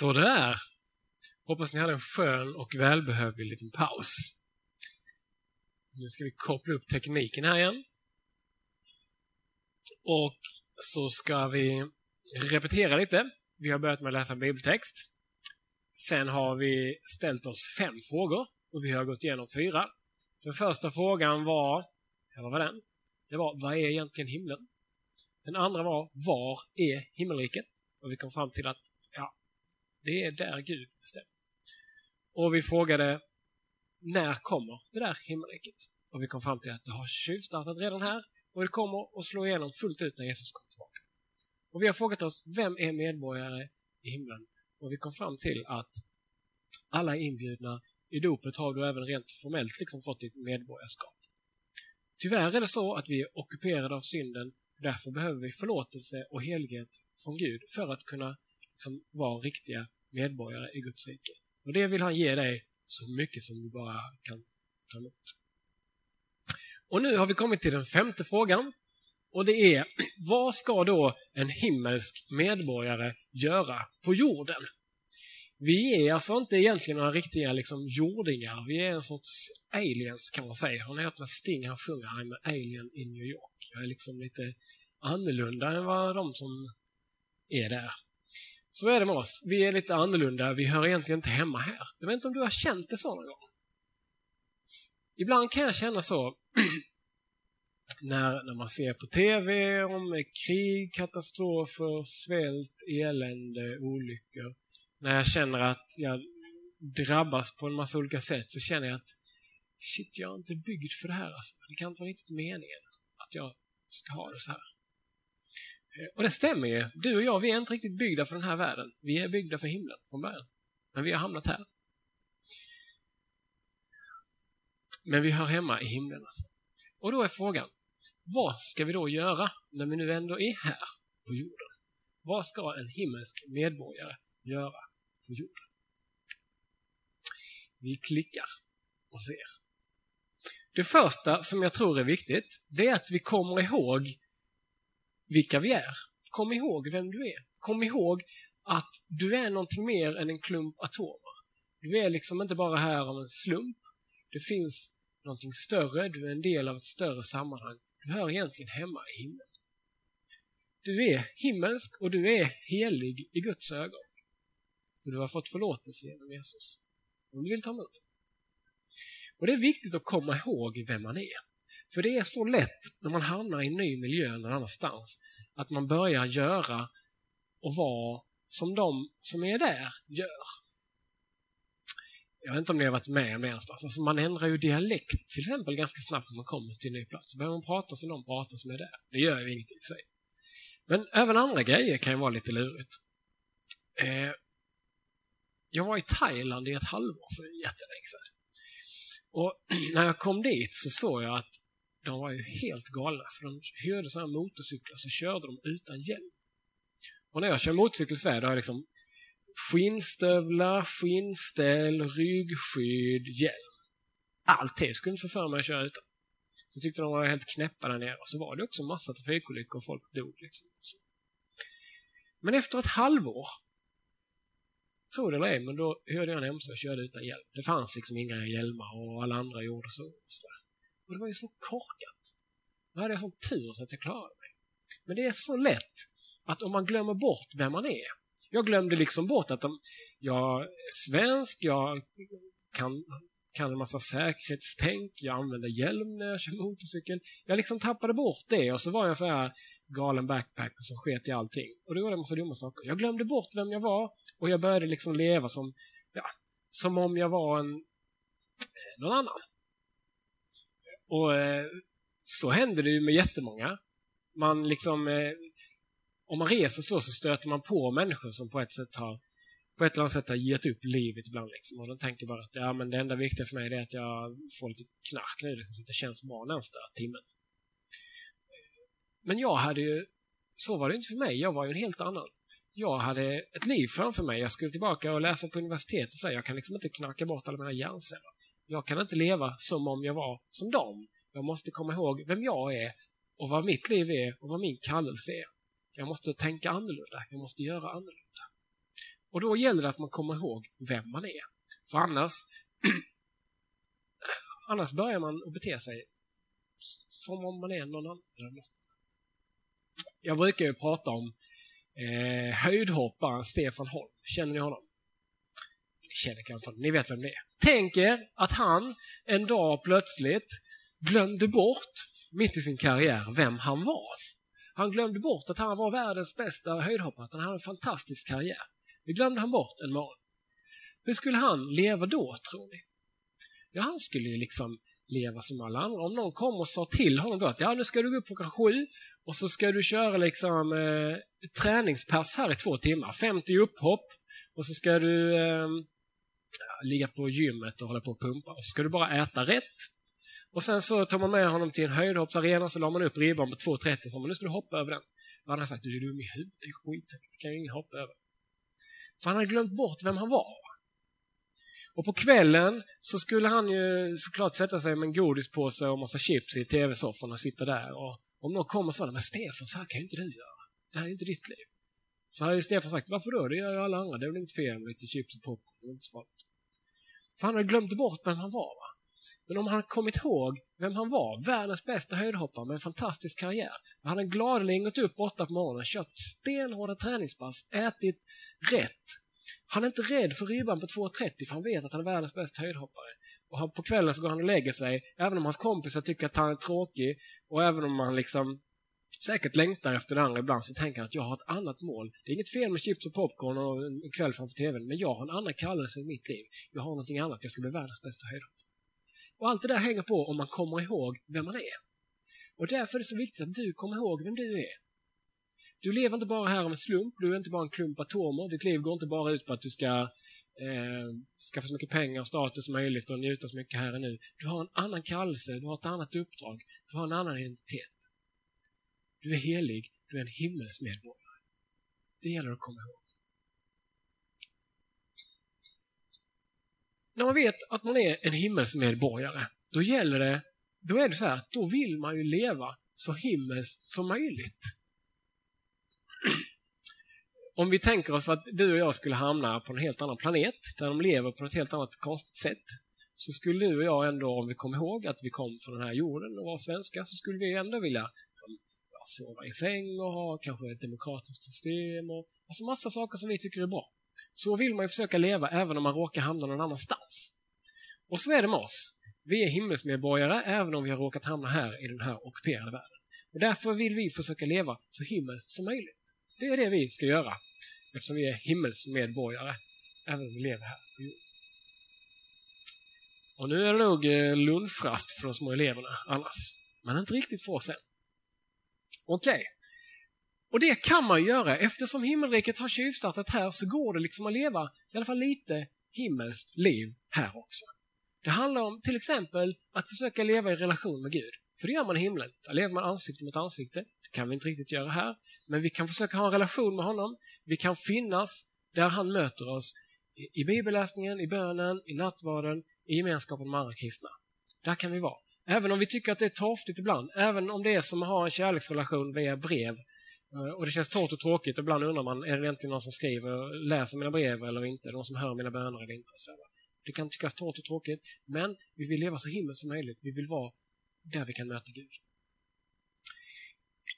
Sådär. Hoppas ni hade en skön och välbehövlig liten paus. Nu ska vi koppla upp tekniken här igen. Och så ska vi repetera lite. Vi har börjat med att läsa en bibeltext. Sen har vi ställt oss fem frågor och vi har gått igenom fyra. Den första frågan var, eller vad var den? Det var, vad är egentligen himlen? Den andra var, var är himmelriket? Och vi kom fram till att, det är där Gud bestämmer. Och vi frågade, när kommer det där himmelriket? Och vi kom fram till att det har tjuvstartat redan här och det kommer att slå igenom fullt ut när Jesus kommer tillbaka. Och vi har frågat oss, vem är medborgare i himlen? Och vi kom fram till att alla är inbjudna. I dopet har du även rent formellt liksom fått ditt medborgarskap. Tyvärr är det så att vi är ockuperade av synden. Därför behöver vi förlåtelse och helighet från Gud för att kunna liksom, vara riktiga medborgare i Guds rike. Och det vill han ge dig så mycket som du bara kan ta emot. Och nu har vi kommit till den femte frågan. Och det är, vad ska då en himmelsk medborgare göra på jorden? Vi är alltså inte egentligen några riktiga liksom, jordingar. Vi är en sorts aliens kan man säga. Har ni hört när Sting han sjunger I'm an alien in New York? Jag är liksom lite annorlunda än vad de som är där. Så är det med oss. Vi är lite annorlunda. Vi hör egentligen inte hemma här. Jag vet inte om du har känt det så någon gång? Ibland kan jag känna så när, när man ser på TV om krig, katastrofer, svält, elände, olyckor. När jag känner att jag drabbas på en massa olika sätt så känner jag att shit, jag är inte byggd för det här. Alltså. Det kan inte vara riktigt meningen att jag ska ha det så här. Och det stämmer ju. Du och jag, vi är inte riktigt byggda för den här världen. Vi är byggda för himlen från början. Men vi har hamnat här. Men vi hör hemma i himlen alltså. Och då är frågan, vad ska vi då göra när vi nu ändå är här på jorden? Vad ska en himmelsk medborgare göra på jorden? Vi klickar och ser. Det första som jag tror är viktigt, det är att vi kommer ihåg vilka vi är. Kom ihåg vem du är. Kom ihåg att du är någonting mer än en klump atomer. Du är liksom inte bara här av en slump. Det finns någonting större, du är en del av ett större sammanhang. Du hör egentligen hemma i himlen. Du är himmelsk och du är helig i Guds ögon. För du har fått förlåtelse genom Jesus. Om du vill ta emot Och det är viktigt att komma ihåg vem man är. För det är så lätt när man hamnar i en ny miljö någon annanstans att man börjar göra och vara som de som är där gör. Jag vet inte om ni har varit med om det någonstans. Alltså man ändrar ju dialekt till exempel ganska snabbt när man kommer till en ny plats. Så börjar man prata som de pratar som är där. Det gör ju ingenting för sig. Men även andra grejer kan ju vara lite lurigt. Eh, jag var i Thailand i ett halvår för jättelänge sedan. Och när jag kom dit så såg jag att de var ju helt galna för de hyrde sådana motorcyklar så körde de utan hjälm. Och när jag kör motorcykel i Sverige då har jag liksom skinnstövlar, skinnställ, ryggskydd, hjälm. Allt det skulle inte få för mig att köra utan. Så tyckte de var helt knäppa där nere. Och så var det också massa trafikolyckor och folk dog. Liksom. Men efter ett halvår, tror det eller ej, men då hörde jag en MC och körde utan hjälm. Det fanns liksom inga hjälmar och alla andra gjorde så. Och det var ju så korkat. Då hade jag sån tur så att jag klarade mig. Men det är så lätt att om man glömmer bort vem man är. Jag glömde liksom bort att de, jag är svensk, jag kan, kan en massa säkerhetstänk, jag använder hjälm när jag kör motorcykel. Jag liksom tappade bort det och så var jag så här galen backpacker som sket i allting. Och då gjorde jag en massa dumma saker. Jag glömde bort vem jag var och jag började liksom leva som, ja, som om jag var en, eh, någon annan. Och eh, så händer det ju med jättemånga. Man liksom, eh, om man reser så, så stöter man på människor som på ett sätt har på ett eller annat sätt har gett upp livet ibland. Liksom. Och de tänker bara att ja, men det enda viktiga för mig är att jag får lite knark nu, liksom, så att det känns bra närmsta timmen. Men jag hade ju, så var det inte för mig, jag var ju en helt annan. Jag hade ett liv framför mig, jag skulle tillbaka och läsa på universitetet jag kan liksom inte knacka bort alla mina hjärnceller. Jag kan inte leva som om jag var som dem. Jag måste komma ihåg vem jag är och vad mitt liv är och vad min kallelse är. Jag måste tänka annorlunda. Jag måste göra annorlunda. Och då gäller det att man kommer ihåg vem man är. För annars, annars börjar man att bete sig som om man är någon annan. Eller något. Jag brukar ju prata om eh, höjdhopparen Stefan Holm. Känner ni honom? Ni känner kanske inte Ni vet vem det är. Tänk er att han en dag plötsligt glömde bort, mitt i sin karriär, vem han var. Han glömde bort att han var världens bästa höjdhoppare, att han hade en fantastisk karriär. Det glömde han bort en morgon. Hur skulle han leva då, tror ni? Ja, han skulle ju liksom leva som alla andra. Om någon kom och sa till honom då att ja, nu ska du gå upp klockan sju och så ska du köra liksom eh, träningspass här i två timmar. 50 upphopp och så ska du eh, ligga på gymmet och hålla på och pumpa. Och så ska du bara äta rätt. Och sen så tar man med honom till en höjdhoppsarena och så la man upp ribban på 2,30 och så nu ska du hoppa över den. Då hade han sagt du är dum i huvudet, det är skit, det kan ju ingen hoppa över. För han hade glömt bort vem han var. Och på kvällen så skulle han ju såklart sätta sig med en godispåse och massa chips i tv-soffan och sitta där. Och om någon kommer och sa men Stefan, så här kan ju inte du göra. Det här är inte ditt liv. Så hade Stefan sagt, varför då? Det gör ju alla andra. Det är väl inte fel med lite chips och popcorn. Det är inte så För han hade glömt bort vem han var. Va? Men om han hade kommit ihåg vem han var, världens bästa höjdhoppare med en fantastisk karriär. Han hade gladeligen gått upp åtta på morgonen, kört stenhårda träningspass, ätit rätt. Han är inte rädd för ribban på 2,30 för han vet att han är världens bästa höjdhoppare. Och på kvällen så går han och lägger sig, även om hans kompisar tycker att han är tråkig och även om han liksom säkert längtar efter det andra ibland så tänker han att jag har ett annat mål. Det är inget fel med chips och popcorn och en kväll framför tvn, men jag har en annan kallelse i mitt liv. Jag har någonting annat, jag ska bli världens bästa höjdhoppare. Och allt det där hänger på om man kommer ihåg vem man är. Och därför är det så viktigt att du kommer ihåg vem du är. Du lever inte bara här av en slump, du är inte bara en klump atomer. Ditt liv går inte bara ut på att du ska eh, skaffa så mycket pengar och status som möjligt och njuta så mycket här och nu. Du har en annan kallelse, du har ett annat uppdrag, du har en annan identitet. Du är helig, du är en himmelsmedborgare. Det gäller att komma ihåg. När man vet att man är en himmelsmedborgare, då gäller det, då är det så här, då vill man ju leva så himmelskt som möjligt. Om vi tänker oss att du och jag skulle hamna på en helt annan planet, där de lever på ett helt annat konstigt sätt, så skulle du och jag ändå, om vi kom ihåg att vi kom från den här jorden och var svenska, så skulle vi ändå vilja sova i säng och ha kanske ett demokratiskt system och alltså massa saker som vi tycker är bra. Så vill man ju försöka leva även om man råkar hamna någon annanstans. Och så är det med oss. Vi är himmelsmedborgare även om vi har råkat hamna här i den här ockuperade världen. Och därför vill vi försöka leva så himmelskt som möjligt. Det är det vi ska göra eftersom vi är himmelsmedborgare även om vi lever här på jorden. Och nu är det nog eh, lunchrast för de små eleverna annars. Men inte riktigt för oss än. Okej. Okay. Och det kan man göra. Eftersom himmelriket har tjuvstartat här så går det liksom att leva i alla fall lite himmelskt liv här också. Det handlar om till exempel att försöka leva i relation med Gud. För det gör man i himlen. Där lever man ansikte mot ansikte. Det kan vi inte riktigt göra här. Men vi kan försöka ha en relation med honom. Vi kan finnas där han möter oss i bibelläsningen, i bönen, i nattvarden, i gemenskapen med andra kristna. Där kan vi vara. Även om vi tycker att det är torftigt ibland, även om det är som att ha en kärleksrelation via brev eh, och det känns torrt och tråkigt. Ibland undrar man, är det egentligen någon som skriver, läser mina brev eller inte? Någon som hör mina böner eller inte? Det kan tyckas torrt och tråkigt, men vi vill leva så himmelskt som möjligt. Vi vill vara där vi kan möta Gud.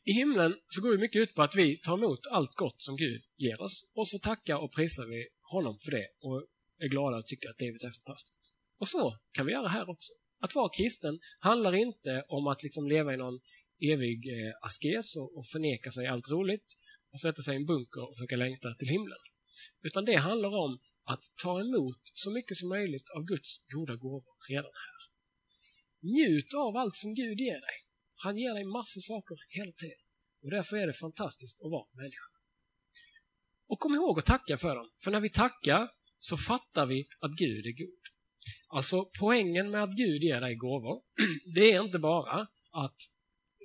I himlen så går det mycket ut på att vi tar emot allt gott som Gud ger oss och så tackar och prisar vi honom för det och är glada och tycker att livet är fantastiskt. Och så kan vi göra här också. Att vara kristen handlar inte om att liksom leva i någon evig eh, askes och, och förneka sig allt roligt och sätta sig i en bunker och försöka längta till himlen. Utan det handlar om att ta emot så mycket som möjligt av Guds goda gåvor redan här. Njut av allt som Gud ger dig. Han ger dig massor saker hela tiden. Och därför är det fantastiskt att vara människa. Och kom ihåg att tacka för dem. För när vi tackar så fattar vi att Gud är god. Alltså poängen med att Gud ger dig gåvor, det är inte bara att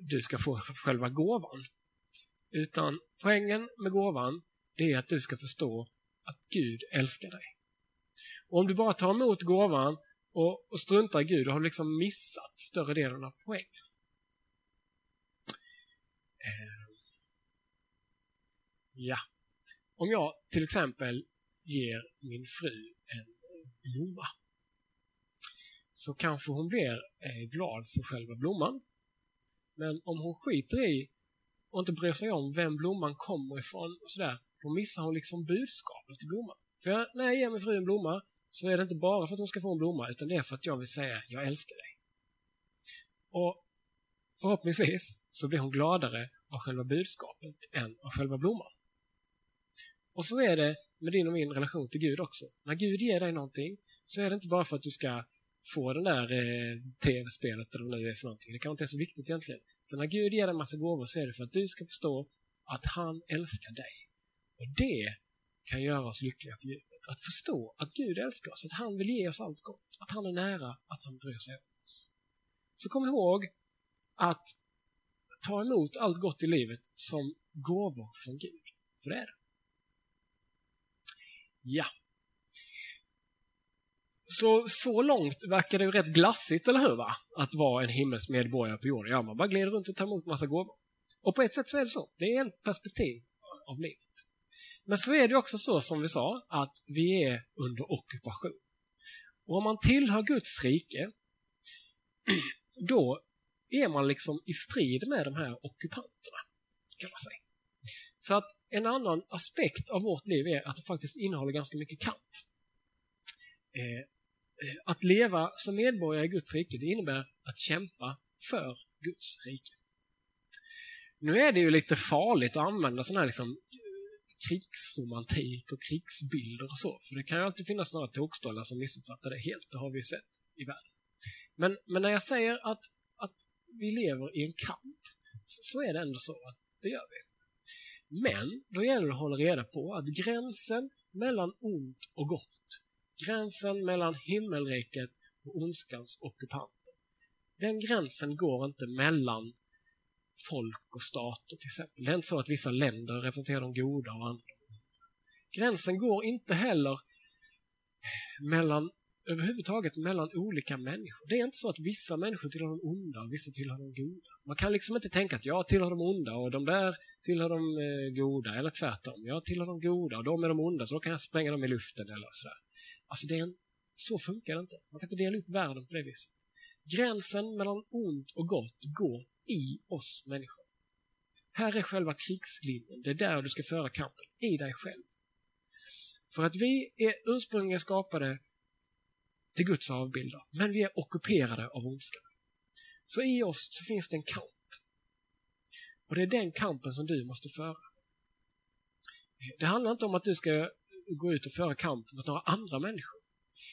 du ska få själva gåvan. Utan poängen med gåvan, det är att du ska förstå att Gud älskar dig. Och om du bara tar emot gåvan och, och struntar i Gud, då har du liksom missat större delen av poängen. Ehm, ja. Om jag till exempel ger min fru en blomma så kanske hon blir eh, glad för själva blomman. Men om hon skiter i och inte bryr sig om vem blomman kommer ifrån och sådär, då missar hon liksom budskapet till blomman. För jag, när jag ger min fru en blomma så är det inte bara för att hon ska få en blomma, utan det är för att jag vill säga jag älskar dig. Och förhoppningsvis så blir hon gladare av själva budskapet än av själva blomman. Och så är det med din och min relation till Gud också. När Gud ger dig någonting så är det inte bara för att du ska få det där eh, tv-spelet eller vad det nu är för någonting. Det kan inte vara så viktigt egentligen. Utan när Gud ger dig en massa gåvor så är det för att du ska förstå att han älskar dig. Och det kan göra oss lyckliga på djupet. Att förstå att Gud älskar oss, att han vill ge oss allt gott, att han är nära, att han bryr sig om oss. Så kom ihåg att ta emot allt gott i livet som gåvor från Gud. För det är det. Ja. Så, så långt verkar det ju rätt glassigt, eller hur? Va? Att vara en himmelsk medborgare på jorden. Ja, man bara glider runt och tar emot massa gåvor. Och på ett sätt så är det så. Det är ett perspektiv av livet. Men så är det också så, som vi sa, att vi är under ockupation. Och om man tillhör Guds rike, då är man liksom i strid med de här ockupanterna, kan man säga. Så att en annan aspekt av vårt liv är att det faktiskt innehåller ganska mycket kamp. Eh, Eh, att leva som medborgare i Guds rike, det innebär att kämpa för Guds rike. Nu är det ju lite farligt att använda sån här liksom eh, krigsromantik och krigsbilder och så, för det kan ju alltid finnas några tokstollar som missuppfattar det helt, det har vi ju sett i världen. Men, men när jag säger att, att vi lever i en kamp, så, så är det ändå så att det gör vi. Men då gäller det att hålla reda på att gränsen mellan ont och gott, gränsen mellan himmelriket och ondskans ockupanter, den gränsen går inte mellan folk och stater till exempel. Det är inte så att vissa länder representerar de goda och andra Gränsen går inte heller mellan överhuvudtaget mellan olika människor. Det är inte så att vissa människor tillhör de onda och vissa tillhör de goda. Man kan liksom inte tänka att jag tillhör de onda och de där tillhör de eh, goda, eller tvärtom. Jag tillhör de goda och de är de onda, så då kan jag spränga dem i luften eller sådär. Alltså, det är en, så funkar det inte. Man kan inte dela upp världen på det viset. Gränsen mellan ont och gott går i oss människor. Här är själva krigslinjen. Det är där du ska föra kampen, i dig själv. För att vi är ursprungligen skapade till Guds avbilder, men vi är ockuperade av ondskan. Så i oss så finns det en kamp. Och det är den kampen som du måste föra. Det handlar inte om att du ska gå ut och föra kamp mot några andra människor.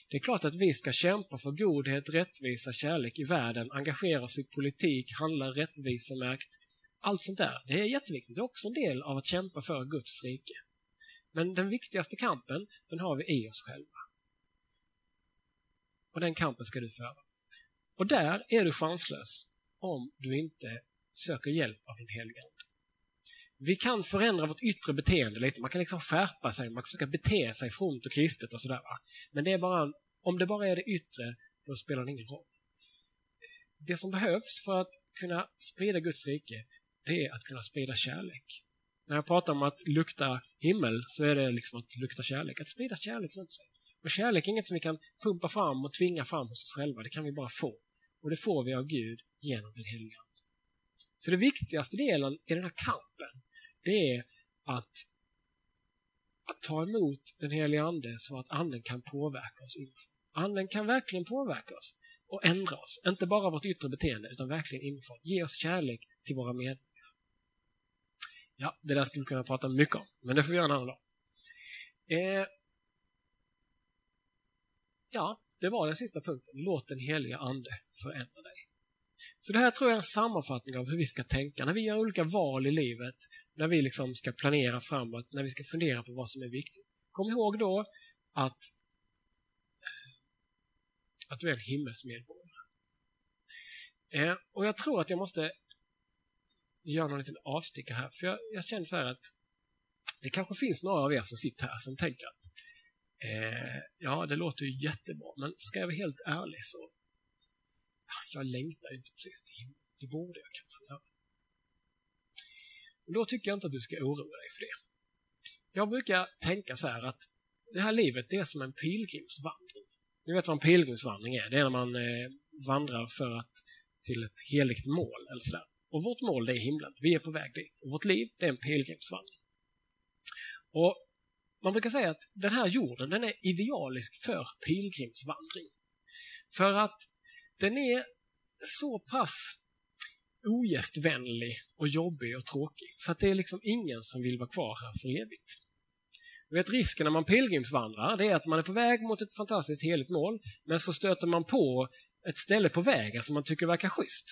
Det är klart att vi ska kämpa för godhet, rättvisa, kärlek i världen, engagera oss i politik, handla rättvisemärkt. Allt sånt där. Det är jätteviktigt. Det är också en del av att kämpa för Guds rike. Men den viktigaste kampen, den har vi i oss själva. Och den kampen ska du föra. Och där är du chanslös om du inte söker hjälp av din helige vi kan förändra vårt yttre beteende lite. Man kan liksom skärpa sig, man kan försöka bete sig fromt och kristet och sådär. Men det är bara, om det bara är det yttre, då spelar det ingen roll. Det som behövs för att kunna sprida Guds rike, det är att kunna sprida kärlek. När jag pratar om att lukta himmel så är det liksom att lukta kärlek. Att sprida kärlek runt sig. Och kärlek är inget som vi kan pumpa fram och tvinga fram hos oss själva. Det kan vi bara få. Och det får vi av Gud genom den heliga Så den viktigaste delen i den här kampen, det är att, att ta emot den helige Ande så att Anden kan påverka oss inifrån. Anden kan verkligen påverka oss och ändra oss. Inte bara vårt yttre beteende, utan verkligen inifrån. Ge oss kärlek till våra medmänniskor. Ja, det där skulle vi kunna prata mycket om, men det får vi göra en annan dag. Eh, ja, det var den sista punkten. Låt den heliga Ande förändra dig. Så det här tror jag är en sammanfattning av hur vi ska tänka när vi gör olika val i livet, när vi liksom ska planera framåt, när vi ska fundera på vad som är viktigt. Kom ihåg då att, eh, att du är en himmelsmedborgare. Eh, och jag tror att jag måste göra någon liten avstickare här, för jag, jag känner så här att det kanske finns några av er som sitter här som tänker att eh, ja, det låter ju jättebra, men ska jag vara helt ärlig så jag längtar inte precis till himlen. Det borde jag kanske göra. Men då tycker jag inte att du ska oroa dig för det. Jag brukar tänka så här att det här livet det är som en pilgrimsvandring. Ni vet vad en pilgrimsvandring är? Det är när man eh, vandrar för att till ett heligt mål eller sådär. Och vårt mål det är himlen. Vi är på väg dit. Och vårt liv det är en pilgrimsvandring. Och man brukar säga att den här jorden den är idealisk för pilgrimsvandring. För att den är så pass ogästvänlig och jobbig och tråkig så att det är liksom ingen som vill vara kvar här för evigt. Du vet risken när man pilgrimsvandrar det är att man är på väg mot ett fantastiskt heligt mål men så stöter man på ett ställe på vägen som man tycker verkar schysst.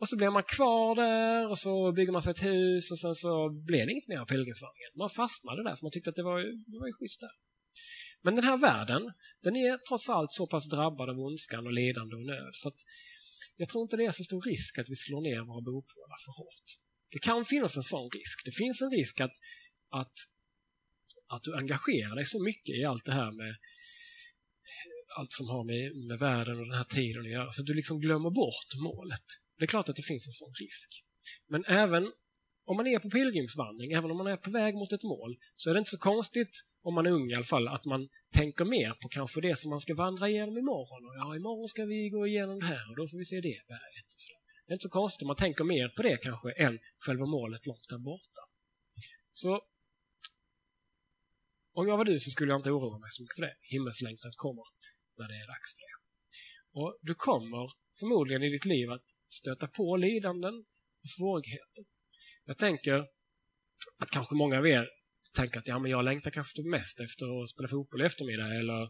Och så blir man kvar där och så bygger man sig ett hus och sen så blir det inget mer av pilgrimsvandringen. Man fastnade där för man tyckte att det var, det var ju schysst där. Men den här världen, den är trots allt så pass drabbad av ondskan och ledande och nöd så att jag tror inte det är så stor risk att vi slår ner våra bopålar för hårt. Det kan finnas en sån risk. Det finns en risk att, att, att du engagerar dig så mycket i allt det här med allt som har med, med världen och den här tiden att göra, så att du liksom glömmer bort målet. Det är klart att det finns en sån risk. Men även om man är på pilgrimsvandring, även om man är på väg mot ett mål, så är det inte så konstigt, om man är ung i alla fall, att man tänker mer på kanske det som man ska vandra igenom imorgon. Och ja, imorgon ska vi gå igenom det här och då får vi se det berget. Och så. Det är inte så konstigt man tänker mer på det kanske än själva målet långt där borta. Så om jag var du så skulle jag inte oroa mig så mycket för det. Himmelslängtan kommer när det är dags för det. Och du kommer förmodligen i ditt liv att stöta på lidanden och svårigheter. Jag tänker att kanske många av er tänker att ja, men jag längtar kanske mest efter att spela fotboll i eftermiddag eller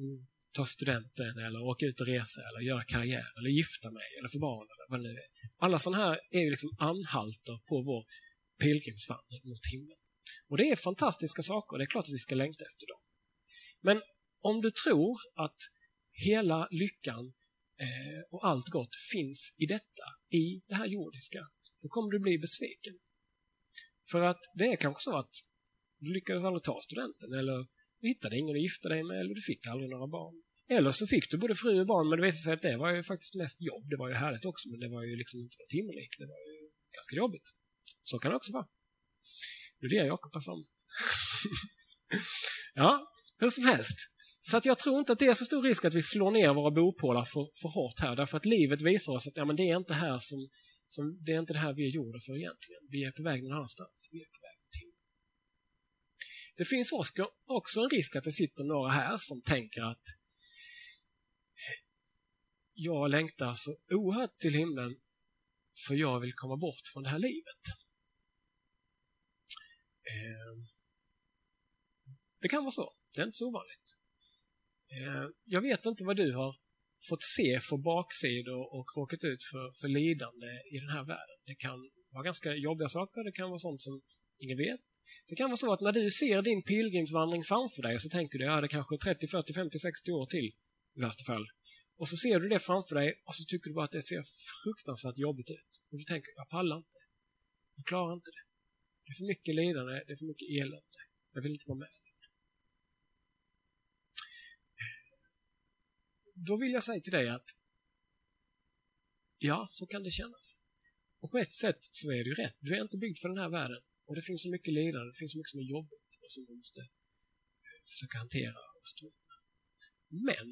mm, ta studenten eller åka ut och resa eller göra karriär eller gifta mig eller få barn eller vad det nu är. Alla sådana här är ju liksom anhalter på vår pilgrimsvandring mot himlen. Och det är fantastiska saker och det är klart att vi ska längta efter dem. Men om du tror att hela lyckan eh, och allt gott finns i detta, i det här jordiska, då kommer du bli besviken. För att det är kanske så att du lyckades aldrig ta studenten eller du hittade ingen att gifta dig med eller du fick aldrig några barn. Eller så fick du både fru och barn men det visade sig att det var ju faktiskt mest jobb. Det var ju härligt också men det var ju liksom inte något. Det var ju ganska jobbigt. Så kan det också vara. Nu ler Jakob här framme. ja, hur som helst. Så att jag tror inte att det är så stor risk att vi slår ner våra bopålar för, för hårt här därför att livet visar oss att ja, men det är inte här som, som det är inte det här vi är gjorda för egentligen. Vi är på väg någon annanstans. Vi är på. Det finns också en risk att det sitter några här som tänker att jag längtar så oerhört till himlen för jag vill komma bort från det här livet. Ehm, det kan vara så. Det är inte så ovanligt. Ehm, jag vet inte vad du har fått se för baksidor och råkat ut för, för lidande i den här världen. Det kan vara ganska jobbiga saker, det kan vara sånt som ingen vet. Det kan vara så att när du ser din pilgrimsvandring framför dig så tänker du att det kanske är 30, 40, 50, 60 år till i värsta fall. Och så ser du det framför dig och så tycker du bara att det ser fruktansvärt jobbigt ut. Och du tänker, jag pallar inte. Jag klarar inte det. Det är för mycket lidande, det är för mycket elände. Jag vill inte vara med. då vill jag säga till dig att ja, så kan det kännas. Och på ett sätt så är det ju rätt. Du är inte byggd för den här världen. Och det finns så mycket lidande, det finns så mycket som är jobbigt och som du måste eh, försöka hantera och stå ut med. Men,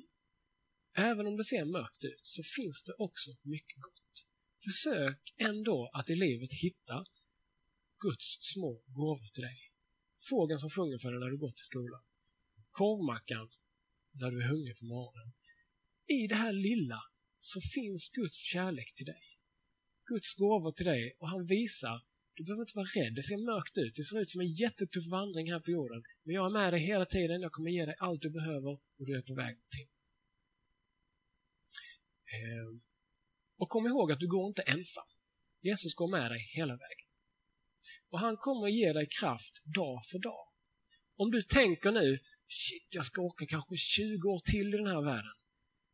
även om det ser mörkt ut så finns det också mycket gott. Försök ändå att i livet hitta Guds små gåvor till dig. Fågeln som sjunger för dig när du går till skolan. Korvmackan när du är hungrig på morgonen i det här lilla så finns Guds kärlek till dig. Guds gåvor till dig och han visar du behöver inte vara rädd. Det ser mörkt ut. Det ser ut som en jättetuff vandring här på jorden. Men jag är med dig hela tiden. Jag kommer ge dig allt du behöver och du är på väg till. Ehm, och kom ihåg att du går inte ensam. Jesus går med dig hela vägen. Och han kommer ge dig kraft dag för dag. Om du tänker nu, shit, jag ska åka kanske 20 år till i den här världen.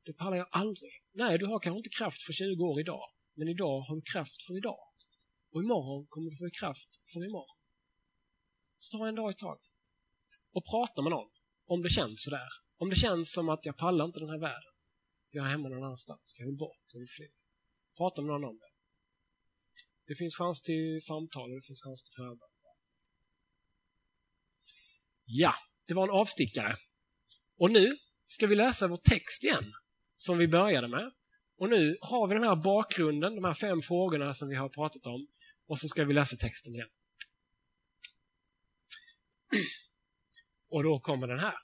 Det pallar jag aldrig. Nej, du har kanske inte kraft för 20 år idag, men idag har du kraft för idag. Och imorgon kommer du få kraft för imorgon. Så ta en dag i taget. Och prata med någon om det känns sådär. Om det känns som att jag pallar inte den här världen. Jag är hemma någon annanstans. Jag vill bort. Jag vill fly. Prata med någon om det. Det finns chans till samtal och det finns chans till förbön. Ja, det var en avstickare. Och nu ska vi läsa vår text igen, som vi började med. Och nu har vi den här bakgrunden, de här fem frågorna som vi har pratat om. Och så ska vi läsa texten igen. Och då kommer den här.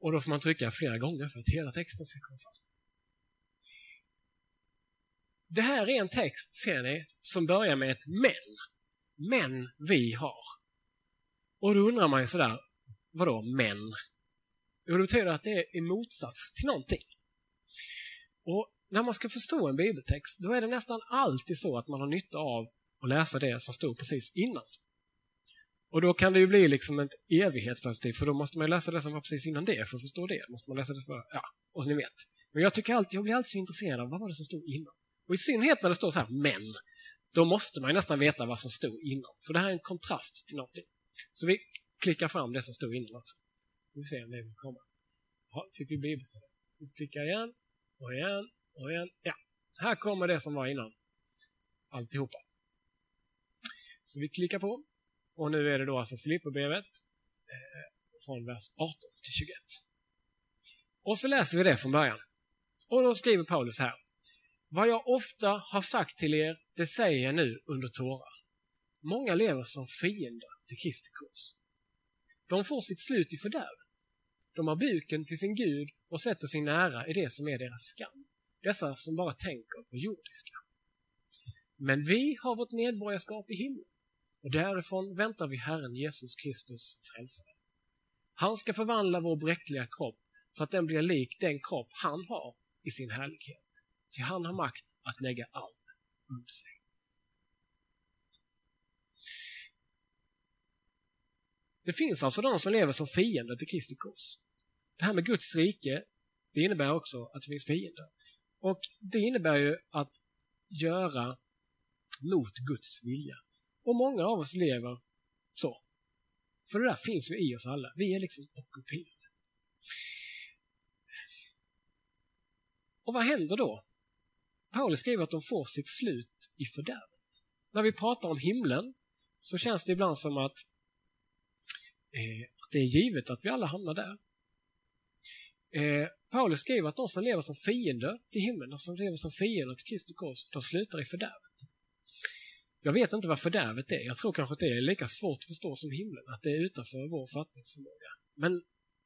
Och då får man trycka flera gånger för att hela texten ska komma fram. Det här är en text, ser ni, som börjar med ett men. Men vi har. Och då undrar man ju sådär, vadå men? Jo, det betyder att det är i motsats till någonting. Och när man ska förstå en bibeltext, då är det nästan alltid så att man har nytta av att läsa det som stod precis innan. Och då kan det ju bli liksom ett evighetsperspektiv, för då måste man läsa det som var precis innan det för att förstå det. Måste man läsa det för, ja, och så ni vet. Men jag tycker alltid, jag blir alltid så intresserad av vad var det som stod innan. Och i synnerhet när det står så här men, då måste man ju nästan veta vad som stod innan. För det här är en kontrast till någonting. Så vi klickar fram det som stod innan också. Vi får se om det vill komma. Ja, fick vi bibelstället. Vi klickar igen, och igen, och igen. Ja, här kommer det som var innan. Alltihopa. Så vi klickar på. Och nu är det då alltså Filipperbrevet eh, från vers 18 till 21. Och så läser vi det från början. Och då skriver Paulus här. Vad jag ofta har sagt till er, det säger jag nu under tårar. Många lever som fiender till Kristi kors. De får sitt slut i fördärvet. De har buken till sin Gud och sätter sin ära i det som är deras skam. Dessa som bara tänker på jordiska. Men vi har vårt medborgarskap i himlen och därifrån väntar vi Herren Jesus Kristus frälsare. Han ska förvandla vår bräckliga kropp så att den blir lik den kropp han har i sin härlighet. Till han har makt att lägga allt under sig. Det finns alltså de som lever som fiender till Kristi kors. Det här med Guds rike, det innebär också att det finns fiender. Och det innebär ju att göra mot Guds vilja. Och många av oss lever så. För det där finns ju i oss alla. Vi är liksom ockuperade. Och vad händer då? Paulus skriver att de får sitt slut i fördärvet. När vi pratar om himlen så känns det ibland som att, eh, att det är givet att vi alla hamnar där. Eh, Paulus skriver att de som lever som fiender till himlen, de som lever som fiender till Kristi kors, de slutar i fördärvet. Jag vet inte vad fördärvet är. Jag tror kanske att det är lika svårt att förstå som himlen, att det är utanför vår fattningsförmåga. Men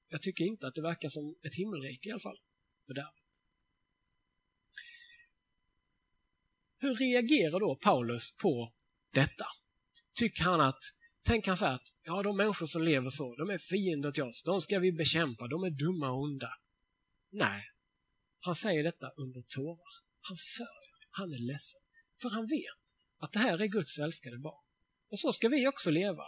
jag tycker inte att det verkar som ett himmelrike i alla fall, fördärvet. Hur reagerar då Paulus på detta? Tycker han att, tänker han så här att, ja de människor som lever så, de är fiender till oss, de ska vi bekämpa, de är dumma och onda. Nej, han säger detta under tårar. Han sörjer, han är ledsen. För han vet att det här är Guds älskade barn. Och så ska vi också leva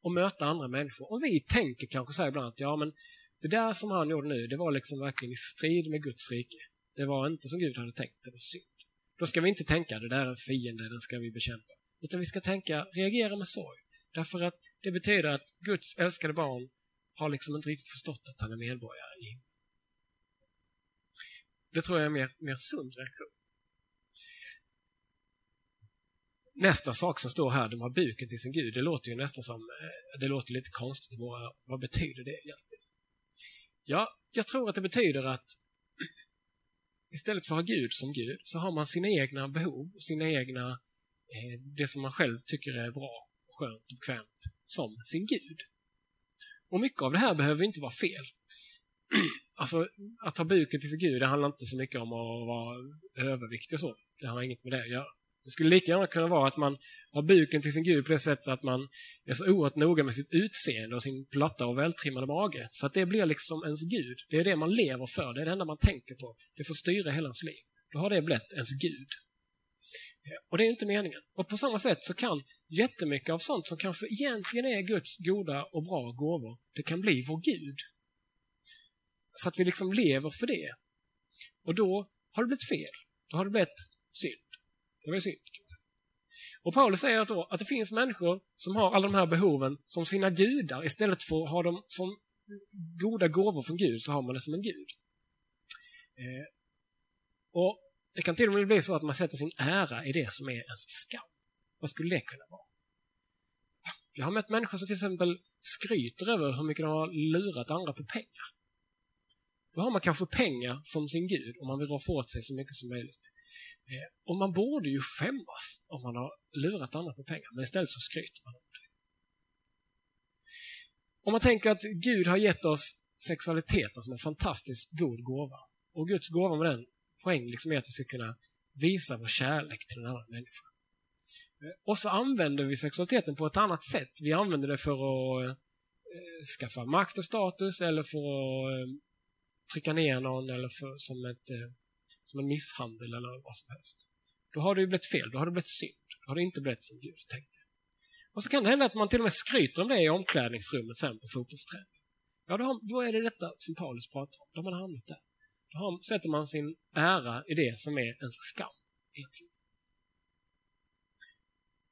och möta andra människor. Och vi tänker kanske så här ibland att ja, men det där som han gjorde nu, det var liksom verkligen i strid med Guds rike. Det var inte som Gud hade tänkt, det var synd. Då ska vi inte tänka det där är en fiende, den ska vi bekämpa. Utan vi ska tänka, reagera med sorg. Därför att det betyder att Guds älskade barn har liksom inte riktigt förstått att han är medborgare i himlen. Det tror jag är en mer, mer sund reaktion. Nästa sak som står här, de har buken till sin Gud, det låter ju nästan som, eh, det låter lite konstigt. Vad betyder det egentligen? Ja, jag tror att det betyder att istället för att ha Gud som Gud så har man sina egna behov, sina egna, Eh, det som man själv tycker är bra, skönt och bekvämt, som sin Gud. Och mycket av det här behöver inte vara fel. Alltså, att ha buken till sin Gud, det handlar inte så mycket om att vara överviktig och så. Det har inget med det att göra. Det skulle lika gärna kunna vara att man har buken till sin Gud på det sättet att man är så oerhört noga med sitt utseende och sin platta och vältrimmade mage. Så att det blir liksom ens Gud. Det är det man lever för, det är det enda man tänker på. Det får styra hela ens liv. Då har det blivit ens Gud. Och det är inte meningen. Och på samma sätt så kan jättemycket av sånt som kanske egentligen är Guds goda och bra gåvor, det kan bli vår Gud. Så att vi liksom lever för det. Och då har det blivit fel. Då har det blivit synd. Det var synd. Och Paulus säger att, då, att det finns människor som har alla de här behoven som sina gudar. Istället för att ha dem som goda gåvor från Gud så har man det som en gud. Eh, och det kan till och med bli så att man sätter sin ära i det som är ens skam. Vad skulle det kunna vara? Jag har mött människor som till exempel skryter över hur mycket de har lurat andra på pengar. Då har man kanske pengar som sin gud och man vill roffa åt sig så mycket som möjligt. Eh, och man borde ju skämmas om man har lurat andra på pengar, men istället så skryter man om det. Om man tänker att Gud har gett oss sexualiteten som alltså en fantastiskt god gåva. Och Guds gåva med den poäng liksom är att vi ska kunna visa vår kärlek till en annan människa. Eh, och så använder vi sexualiteten på ett annat sätt. Vi använder det för att eh, skaffa makt och status eller för att eh, trycka ner någon eller för, som, ett, som en misshandel eller vad som helst. Då har det ju blivit fel, då har det blivit synd. Då har det inte blivit som Gud tänkte. Och så kan det hända att man till och med skryter om det i omklädningsrummet sen på fotbollsträning. Ja, då, har, då är det detta som Paulus pratar om. Då har man hamnat där. Då har, sätter man sin ära i det som är ens skam, egentligen.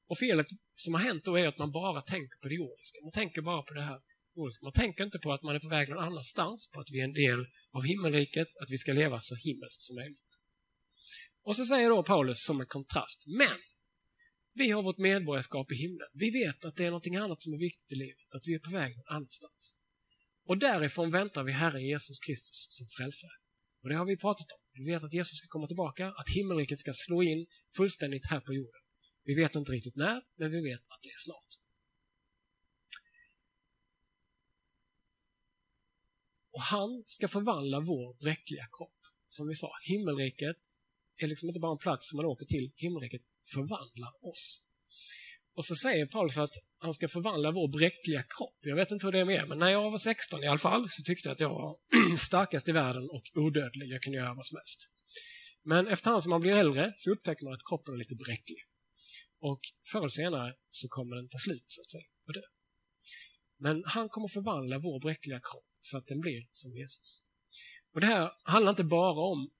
Och felet som har hänt då är att man bara tänker på det jordiska. Man tänker bara på det här jordiska. Man tänker inte på att man är på väg någon annanstans, på att vi är en del av himmelriket, att vi ska leva så himmelskt som möjligt. Och så säger då Paulus som en kontrast, men vi har vårt medborgarskap i himlen. Vi vet att det är något annat som är viktigt i livet, att vi är på väg någon annanstans. Och därifrån väntar vi Herren Jesus Kristus som frälsare. Och det har vi pratat om. Vi vet att Jesus ska komma tillbaka, att himmelriket ska slå in fullständigt här på jorden. Vi vet inte riktigt när, men vi vet att det är snart. Och han ska förvandla vår bräckliga kropp. Som vi sa, himmelriket är liksom inte bara en plats som man åker till. Himmelriket förvandlar oss. Och så säger Paulus att han ska förvandla vår bräckliga kropp. Jag vet inte hur det är med er, men när jag var 16 i alla fall så tyckte jag att jag var starkast i världen och odödlig. Jag kunde göra vad som helst. Men efterhand som man blir äldre så upptäcker man att kroppen är lite bräcklig. Och förr eller senare så kommer den ta slut, så att säga, och dö. Men han kommer förvandla vår bräckliga kropp så att den blir som Jesus. Och det här handlar inte bara om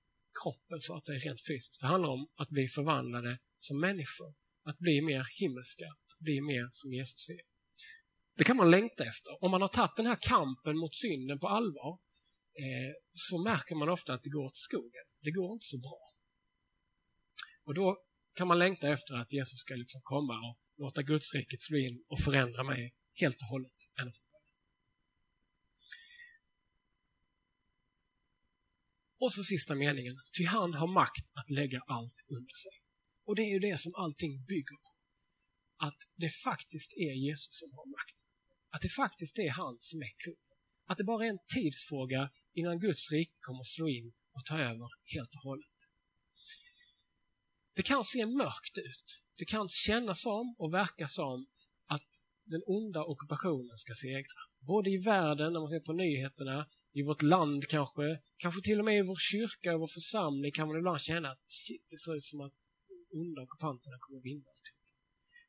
kroppen, så att säga, rent fysiskt. Det handlar om att bli förvandlade som människor. Att bli mer himmelska, att bli mer som Jesus är. Det kan man längta efter. Om man har tagit den här kampen mot synden på allvar eh, så märker man ofta att det går åt skogen. Det går inte så bra. Och då kan man längta efter att Jesus ska liksom komma och låta Guds riket slå in och förändra mig helt och hållet. Och så sista meningen. Ty han har makt att lägga allt under sig. Och det är ju det som allting bygger på. Att det faktiskt är Jesus som har makt. Att det faktiskt är han som är kung. Att det bara är en tidsfråga innan Guds rike kommer att slå in och ta över helt och hållet. Det kan se mörkt ut. Det kan kännas som och verka som att den onda ockupationen ska segra. Både i världen, när man ser på nyheterna, i vårt land kanske, kanske till och med i vår kyrka och vår församling kan man ibland känna att shit, det ser ut som att onda ockupanterna kommer vinna allting.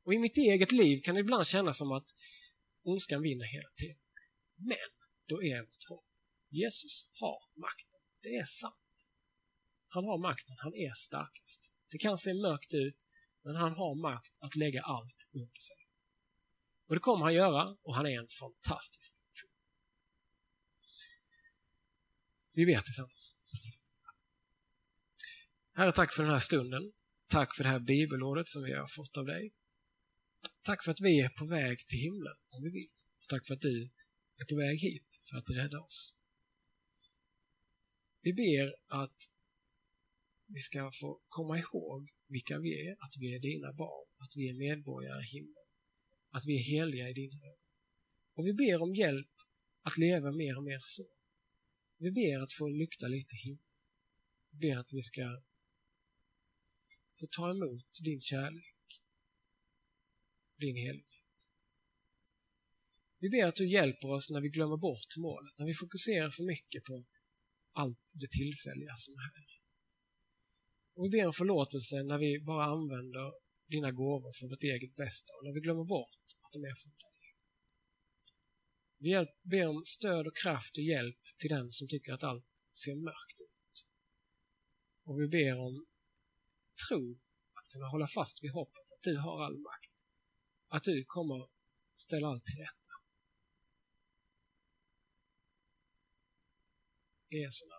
Och i mitt eget liv kan det ibland kännas som att ondskan vinner hela tiden. Men då är vårt hopp. Jesus har makten. Det är sant. Han har makten. Han är starkast. Det kan se mörkt ut, men han har makt att lägga allt under sig. Och det kommer han göra och han är en fantastisk kung. Vi ber tillsammans. Herre, tack för den här stunden. Tack för det här bibelordet som vi har fått av dig. Tack för att vi är på väg till himlen om vi vill. Tack för att du är på väg hit för att rädda oss. Vi ber att vi ska få komma ihåg vilka vi är, att vi är dina barn, att vi är medborgare i himlen, att vi är heliga i dina ögon. Och vi ber om hjälp att leva mer och mer så. Vi ber att få lykta lite himmel. Vi ber att vi ska få ta emot din kärlek, din helighet. Vi ber att du hjälper oss när vi glömmer bort målet, när vi fokuserar för mycket på allt det tillfälliga som är här. Och vi ber om förlåtelse när vi bara använder dina gåvor för vårt eget bästa och när vi glömmer bort att de är från dig. Vi ber om stöd och kraft och hjälp till den som tycker att allt ser mörkt ut. Och vi ber om tro att kunna hålla fast vid hoppet att du har all makt. Att du kommer ställa allt till rätta. Jesu namn.